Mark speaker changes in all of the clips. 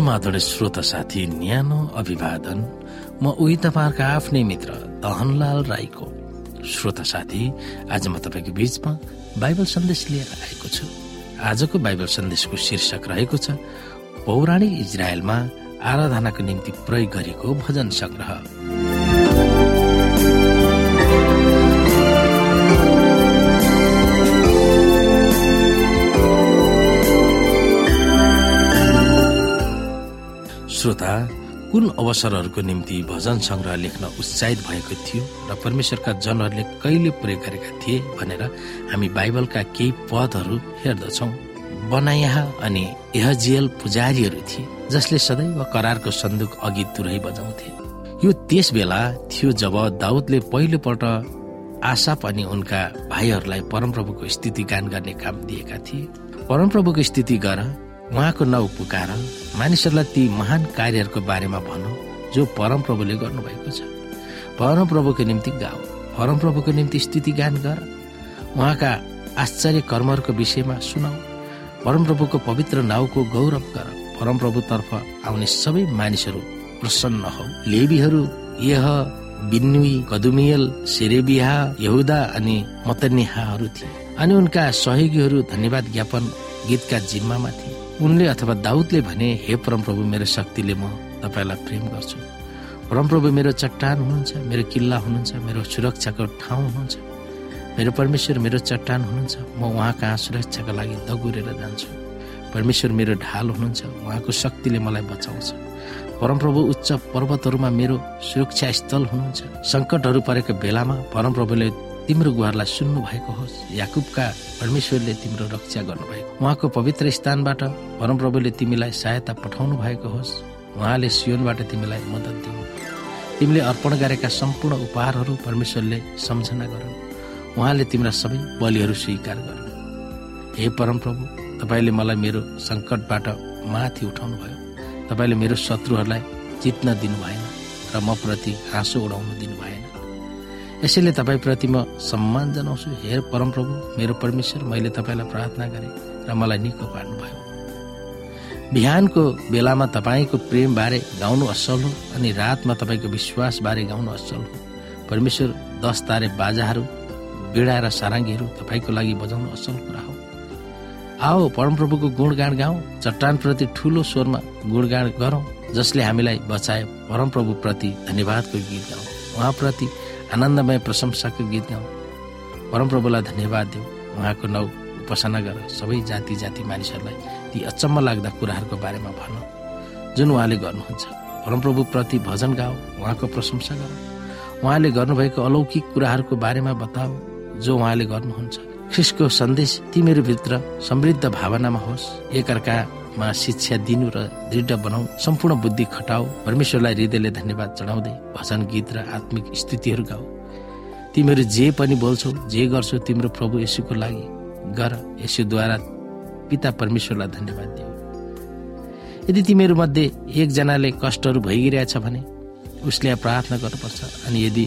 Speaker 1: समाधान श्रोता साथी न्यानो अभिवादन। म उही तपाईँहरूका आफ्नै मित्र दहनलाल राईको। श्रोता साथी आज म तपाईँको बीचमा बाइबल सन्देश लिएर आएको छु। आजको बाइबल सन्देशको शीर्षक रहेको छ पौराणिक इजरायलमा आराधनाको निम्ति प्रयोग गरिएको भजन संग्रह श्रोता कुन अवसरहरूको निम्ति भजन संग्रह लेख्न उत्साहित भएको थियो र परमेश्वरका जनहरूले कहिले प्रयोग गरेका थिए भनेर हामी बाइबलका केही पदहरू हेर्दछौ। बनाया अनि एहजियल पुजारीहरू थिए जसले सदैव करारको सन्दुक अघि तुरै बजाउँथे। यो त्यस बेला थियो जब दाउदले पहिलोपल्ट आसाप अनि उनका भाइहरूलाई परमप्रभुको स्थिति गान गर्ने काम दिएका थिए। परमप्रभुको स्थिति गर उहाँको नाउँ पुकार मानिसहरूलाई ती महान कार्यहरूको बारेमा भनौँ जो परमप्रभुले गर्नुभएको छ। परमप्रभुको निम्ति गाऊ परमप्रभुको निम्ति स्थिति गान गर। उहाँका आश्चर्य कर्महरूको विषयमा सुनाऊ। परमप्रभुको पवित्र नाउँको गौरव गर। परमप्रभुतर्फ आउने सबै मानिसहरू प्रसन्न हौ। लेबीहरू यह बिन्नुई कदुमियल सेरेबिहा यहुदा अनि मतनिहाहरू थिए। अनि उनका सहयोगीहरू धन्यवाद ज्ञापन गीतका जिम्मामा थिए। उनले अथवा दाउदले भने हे परमप्रभु मेरो शक्तिले म तपाईँलाई प्रेम गर्छु। परमप्रभु मेरो चट्टान हुनुहुन्छ मेरो किल्ला हुनुहुन्छ मेरो सुरक्षाको ठाउँ हुनुहुन्छ। मेरो परमेश्वर मेरो चट्टान हुनुहुन्छ। म उहाँ कहाँ सुरक्षाको लागि दगुरेर जान्छु। परमेश्वर मेरो ढाल हुनुहुन्छ उहाँको शक्तिले मलाई बचाउँछ। परमप्रभु उच्च पर्वतहरूमा मेरो सुरक्षा स्थल हुनुहुन्छ। सङ्कटहरू परेको बेलामा परमप्रभुले तिम्रो गुहारलाई सुन्नु भएको होस्। याकुबका परमेश्वरले तिम्रो रक्षा गर्नुभएको। उहाँको पवित्र स्थानबाट परमप्रभुले तिमीलाई सहायता पठाउनु भएको होस्। उहाँले सियोनबाट तिमीलाई मद्दत दिनु तिमीले अर्पण गरेका सम्पूर्ण उपहारहरू परमेश्वरले सम्झना गरून् उहाँले तिम्रा सबै बलिहरू स्वीकार गर्नु। हे परमप्रभु तपाईँले मलाई मेरो सङ्कटबाट माथि उठाउनु भयो तपाईँले मेरो शत्रुहरूलाई जित्न दिनु भएन र म प्रति हाँसो उडाउनु दिनु भएन यसैले तपाईँप्रति म सम्मान जनाउँछु। हेर परमप्रभु मेरो परमेश्वर मैले तपाईँलाई प्रार्थना गरेँ र मलाई निको पार्नुभयो। बिहानको बेलामा तपाईँको प्रेमबारे गाउनु असल हो अनि रातमा तपाईँको विश्वासबारे गाउनु असल हो। परमेश्वर दस तारे बाजाहरू बिडा र साराङ्गीहरू तपाईँको लागि बजाउनु असल कुरा हो। आओ परमप्रभुको गुणगान गाउँ। चट्टानप्रति ठुलो स्वरमा गुणगान गरौँ जसले हामीलाई बचाए। परमप्रभुप्रति धन्यवादको गीत गाउँ। उहाँप्रति आनन्दमय प्रशंसाको गीत गाउँ। परमप्रभुलाई धन्यवाद दिउँ। उहाँको नौ उपासना गर। सबै जाति जाति मानिसहरूलाई ती अचम्म लाग्दा कुराहरूको बारेमा भनौँ। जुन उहाँले गर्नुहुन्छ। परमप्रभु प्रति भजन गाऊ उहाँको प्रशंसा गर। उहाँले गर्नुभएको अलौकिक कुराहरूको बारेमा बताऊ जो उहाँले गर्नुहुन्छ। ख्रिसको सन्देश तिमीहरूभित्र समृद्ध भावनामा होस्। एकअर्का मा शिक्षा दिनु र दृढ बनाऊ सम्पूर्ण बुद्धि खटाऊ। परमेश्वरलाई हृदयले धन्यवाद चढाउँदै भजन गीत र आत्मिक स्थितिहरू गाऊ। तिमीहरू जे पनि बोल्छौ जे गर्छौ तिम्रो प्रभु यसुको लागि गर। यसुद्वारा पिता परमेश्वरलाई धन्यवाद दियो यदि तिमीहरू मध्ये एकजनाले कष्टहरू भइरहेछ भने उसले प्रार्थना गर्नुपर्छ। अनि यदि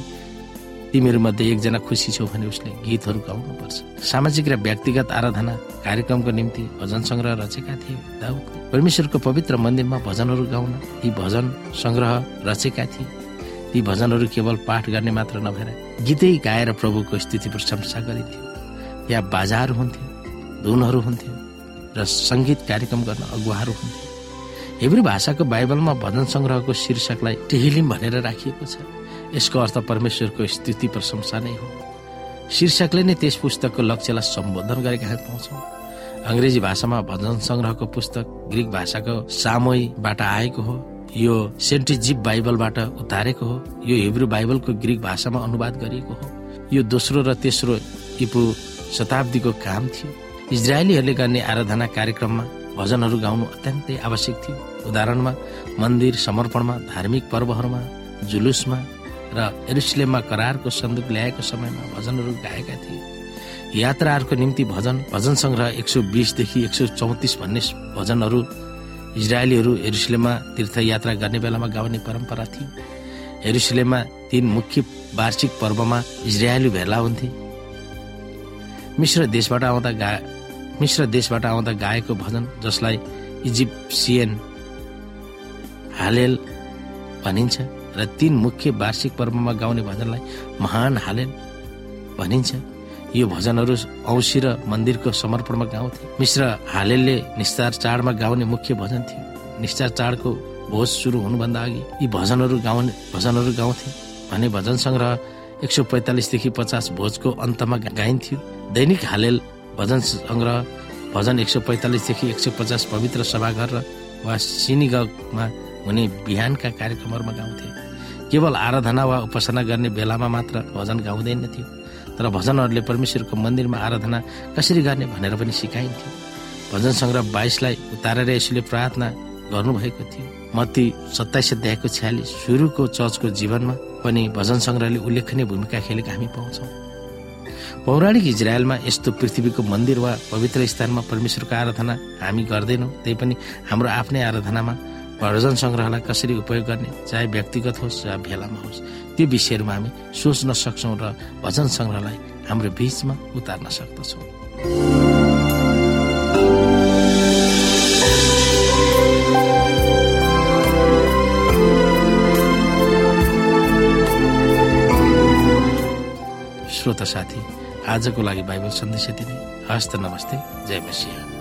Speaker 1: तिमीहरू मध्ये एकजना खुसी छौ भने उसले गीतहरू गाउनुपर्छ। सामाजिक र व्यक्तिगत आराधना कार्यक्रमको निम्ति भजन सङ्ग्रह रचेका थिए। दाउदले परमेश्वरको पवित्र मन्दिरमा भजनहरू गाउन ती भजन सङ्ग्रह रचेका थिए। ती भजनहरू केवल पाठ गर्ने मात्र नभएर गीतै गाएर प्रभुको स्थिति प्रशंसा गरिन्थ्यो। त्यहाँ बाजाहरू हुन्थ्यो धुनहरू हुन्थ्यो र सङ्गीत कार्यक्रम गर्न अगुवाहरू हुन्थ्यो। हिब्रू भाषाको बाइबलमा भजन सङ्ग्रहको शीर्षकलाई टेहिलिम भनेर राखिएको छ। यसको अर्थ परमेश्वरको स्थिति प्रशंसा नै हो। शीर्षकले नै त्यस पुस्तकको लक्ष्यलाई सम्बोधन गरेका हामी पाउँछौँ। अङ्ग्रेजी भाषामा भजन सङ्ग्रहको पुस्तक ग्रिक भाषाको सामोईबाट आएको हो। यो सेन्टिजिप बाइबलबाट उतारेको हो। यो हिब्रू बाइबलको ग्रिक भाषामा अनुवाद गरिएको हो। यो दोस्रो र तेस्रो इपु शताब्दीको काम थियो। इजरायलीहरूले गर्ने आराधना कार्यक्रममा भजनहरू गाउनु अत्यन्तै आवश्यक थियो। उदाहरणमा मन्दिर समर्पणमा धार्मिक पर्वहरूमा जुलुसमा र एरुसलेममा करारको सन्दुक ल्याएको समयमा भजनहरू गाएका थिए। यात्राहरूको निम्ति भजन भजन सङ्ग्रह एक सौ बिसदेखि एक सौ चौतिस भन्ने भजनहरू इजरायलीहरू हेरुसलेममा तीर्थयात्रा गर्ने बेलामा गाउने परम्परा थियो। हेरुसलेममा तीन मुख्य वार्षिक पर्वमा इजरायली भेला हुन्थे। मिश्र देशबाट आउँदा गा मिश्र देशबाट आउँदा गाएको भजन जसलाई इजिप्सियन हालेल भनिन्छ। र तीन मुख्य वार्षिक पर्वमा गाउने भजनलाई महान हालेल भनिन्छ। यो भजनहरू औँसी र मन्दिरको समर्पणमा गाउँथे। मिश्र हालेलले निस्तार चाडमा गाउने मुख्य भजन थियो। निस्तार चाडको भोज सुरु हुनुभन्दा अघि यी भजनहरू गाउने भजनहरू गाउँथे भने भजन सङ्ग्रह एक सय पैँतालिसदेखि पचास भोजको अन्तमा गाइन्थ्यो। दैनिक हालेल भजन सङ्ग्रह भजन एक सय पैँतालिसदेखि एक सय पचास पवित्र सभाघर र वा सिनिगमा हुने बिहानका कार्यक्रमहरूमा गाउँथे। केवल आराधना वा उपासना गर्ने बेलामा मात्र भजन गाउँदैन थियो। तर भजनहरूले परमेश्वरको मन्दिरमा आराधना कसरी गर्ने भनेर पनि सिकाइन्थ्यो। भजन सङ्ग्रह बाइसलाई उतारेर यसले प्रार्थना गर्नुभएको थियो। मती सत्ताइस अध्यायको छ्यालिस सुरुको चर्चको जीवनमा पनि भजन सङ्ग्रहले उल्लेखनीय भूमिका खेलेको हामी पाउँछौँ। पौराणिक इजरायलमा यस्तो पृथ्वीको मन्दिर वा पवित्र स्थानमा परमेश्वरको आराधना हामी गर्दैनौँ त्यही पनि हाम्रो आफ्नै आराधनामा भजन सङ्ग्रहलाई कसरी उपयोग गर्ने चाहे व्यक्तिगत होस् या भेलामा होस् त्यो विषयहरूमा हामी सोच्न सक्छौँ र भजन सङ्ग्रहलाई हाम्रो बिचमा उतार्न सक्दछौँ। श्रोता साथी आजको लागि बाइबल सन्देश यति नै। हस्त नमस्ते जय मसिंह।